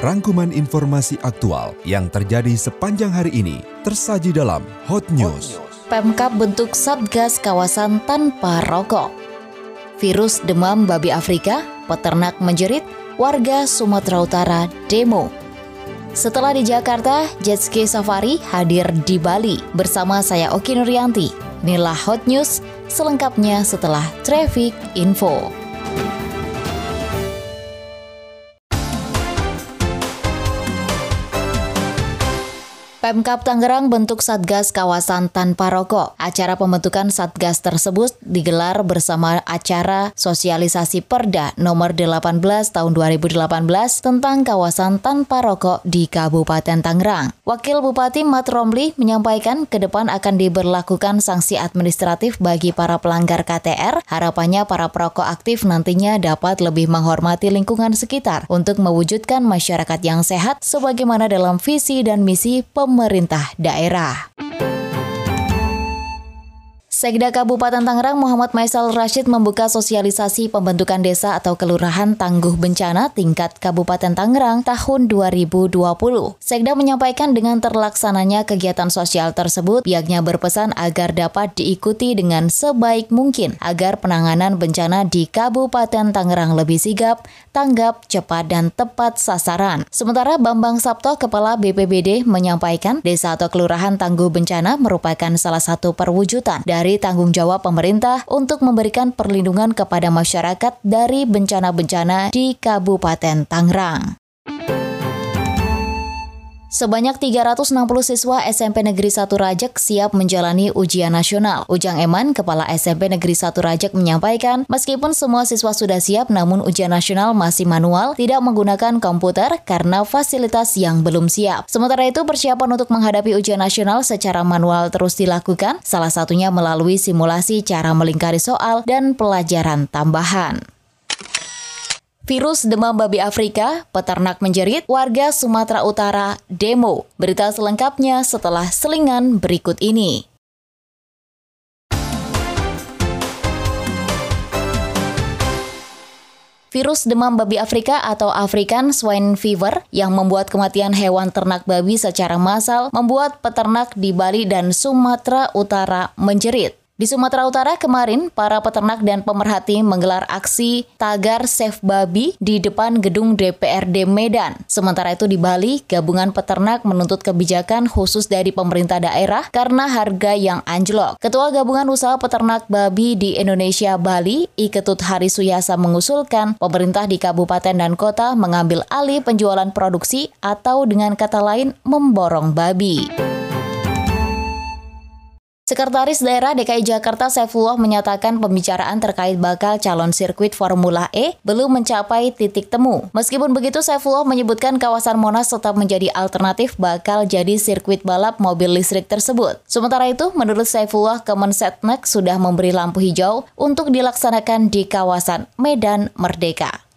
Rangkuman informasi aktual yang terjadi sepanjang hari ini tersaji dalam Hot News. Pemkap bentuk Satgas kawasan tanpa rokok. Virus demam babi Afrika, peternak menjerit, warga Sumatera Utara demo. Setelah di Jakarta, jet ski safari hadir di Bali bersama saya Oki Nuryanti. Inilah Hot News selengkapnya setelah Traffic Info. Pemkap Tangerang bentuk Satgas Kawasan Tanpa Rokok. Acara pembentukan Satgas tersebut digelar bersama acara sosialisasi Perda nomor 18 tahun 2018 tentang kawasan tanpa rokok di Kabupaten Tangerang. Wakil Bupati Mat Romli menyampaikan ke depan akan diberlakukan sanksi administratif bagi para pelanggar KTR. Harapannya para perokok aktif nantinya dapat lebih menghormati lingkungan sekitar untuk mewujudkan masyarakat yang sehat sebagaimana dalam visi dan misi pemerintah pemerintah daerah. Sekda Kabupaten Tangerang Muhammad Maisal Rashid membuka sosialisasi pembentukan desa atau kelurahan tangguh bencana tingkat Kabupaten Tangerang tahun 2020. Sekda menyampaikan dengan terlaksananya kegiatan sosial tersebut, pihaknya berpesan agar dapat diikuti dengan sebaik mungkin agar penanganan bencana di Kabupaten Tangerang lebih sigap, tanggap, cepat, dan tepat sasaran. Sementara Bambang Sabto, Kepala BPBD, menyampaikan desa atau kelurahan tangguh bencana merupakan salah satu perwujudan dari dari tanggung jawab pemerintah untuk memberikan perlindungan kepada masyarakat dari bencana-bencana di Kabupaten Tangerang. Sebanyak 360 siswa SMP Negeri 1 Rajek siap menjalani ujian nasional. Ujang Eman, Kepala SMP Negeri 1 Rajek menyampaikan, meskipun semua siswa sudah siap namun ujian nasional masih manual, tidak menggunakan komputer karena fasilitas yang belum siap. Sementara itu, persiapan untuk menghadapi ujian nasional secara manual terus dilakukan, salah satunya melalui simulasi cara melingkari soal dan pelajaran tambahan. Virus demam babi Afrika, peternak menjerit, warga Sumatera Utara demo. Berita selengkapnya setelah selingan berikut ini. Virus demam babi Afrika atau African Swine Fever yang membuat kematian hewan ternak babi secara massal membuat peternak di Bali dan Sumatera Utara menjerit. Di Sumatera Utara kemarin, para peternak dan pemerhati menggelar aksi tagar Save Babi di depan gedung DPRD Medan. Sementara itu di Bali, gabungan peternak menuntut kebijakan khusus dari pemerintah daerah karena harga yang anjlok. Ketua Gabungan Usaha Peternak Babi di Indonesia Bali, Iketut Hari Suyasa mengusulkan pemerintah di kabupaten dan kota mengambil alih penjualan produksi atau dengan kata lain memborong babi. Sekretaris Daerah DKI Jakarta Saifullah menyatakan pembicaraan terkait bakal calon sirkuit Formula E belum mencapai titik temu. Meskipun begitu, Saifullah menyebutkan kawasan Monas tetap menjadi alternatif bakal jadi sirkuit balap mobil listrik tersebut. Sementara itu, menurut Saifullah, Kemensetnek sudah memberi lampu hijau untuk dilaksanakan di kawasan Medan Merdeka.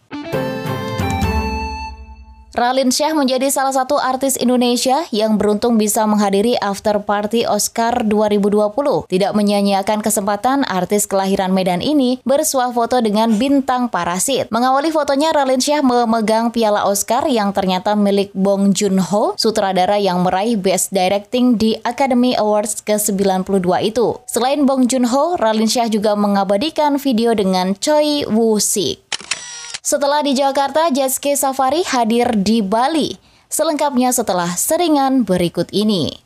Ralin Syah menjadi salah satu artis Indonesia yang beruntung bisa menghadiri after party Oscar 2020. Tidak menyanyiakan kesempatan artis kelahiran Medan ini bersuah foto dengan bintang parasit. Mengawali fotonya, Ralin Syah memegang piala Oscar yang ternyata milik Bong Joon-ho, sutradara yang meraih Best Directing di Academy Awards ke-92 itu. Selain Bong Joon-ho, Ralin Syah juga mengabadikan video dengan Choi Woo-sik. Setelah di Jakarta, jet ski safari hadir di Bali. Selengkapnya setelah seringan berikut ini.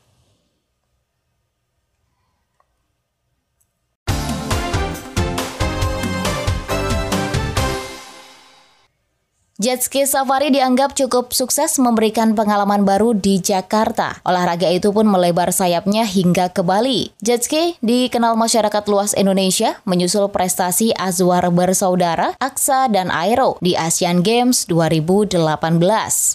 Jet ski safari dianggap cukup sukses memberikan pengalaman baru di Jakarta. Olahraga itu pun melebar sayapnya hingga ke Bali. Jet ski dikenal masyarakat luas Indonesia menyusul prestasi Azwar bersaudara, Aksa, dan Aero di Asian Games 2018.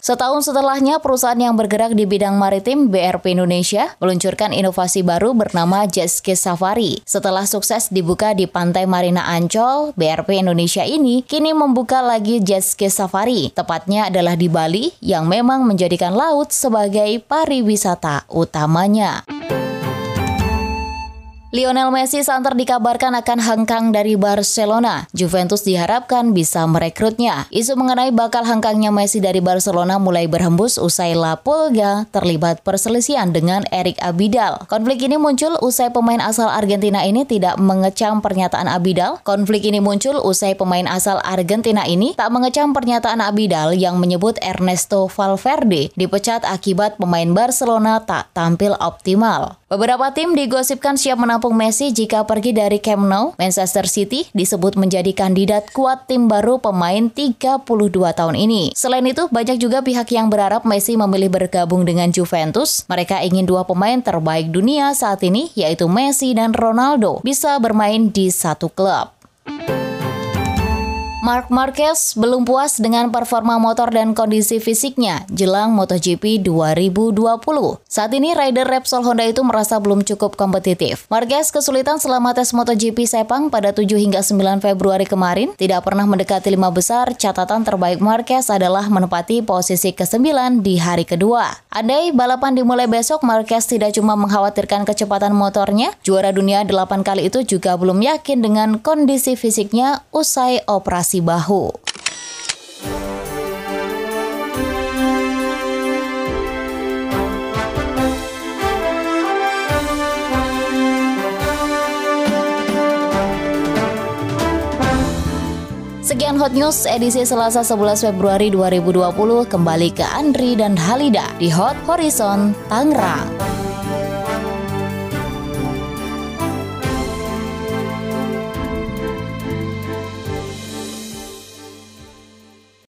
Setahun setelahnya, perusahaan yang bergerak di bidang maritim BRP Indonesia meluncurkan inovasi baru bernama Jet Ski Safari. Setelah sukses dibuka di Pantai Marina Ancol, BRP Indonesia ini kini membuka lagi Jet Ski Safari safari, tepatnya adalah di Bali yang memang menjadikan laut sebagai pariwisata utamanya. Lionel Messi santer dikabarkan akan hengkang dari Barcelona. Juventus diharapkan bisa merekrutnya. Isu mengenai bakal hengkangnya Messi dari Barcelona mulai berhembus usai La Pulga terlibat perselisihan dengan Eric Abidal. Konflik ini muncul usai pemain asal Argentina ini tidak mengecam pernyataan Abidal. Konflik ini muncul usai pemain asal Argentina ini tak mengecam pernyataan Abidal yang menyebut Ernesto Valverde dipecat akibat pemain Barcelona tak tampil optimal. Beberapa tim digosipkan siap menampung Messi jika pergi dari Camp Nou. Manchester City disebut menjadi kandidat kuat tim baru pemain 32 tahun ini. Selain itu, banyak juga pihak yang berharap Messi memilih bergabung dengan Juventus. Mereka ingin dua pemain terbaik dunia saat ini, yaitu Messi dan Ronaldo, bisa bermain di satu klub. Mark Marquez belum puas dengan performa motor dan kondisi fisiknya jelang MotoGP 2020. Saat ini rider Repsol Honda itu merasa belum cukup kompetitif. Marquez kesulitan selama tes MotoGP Sepang pada 7 hingga 9 Februari kemarin, tidak pernah mendekati lima besar. Catatan terbaik Marquez adalah menempati posisi ke-9 di hari kedua. Andai balapan dimulai besok, Marquez tidak cuma mengkhawatirkan kecepatan motornya, juara dunia 8 kali itu juga belum yakin dengan kondisi fisiknya usai operasi bahu. Sekian Hot News edisi Selasa 11 Februari 2020 kembali ke Andri dan Halida di Hot Horizon Tangerang.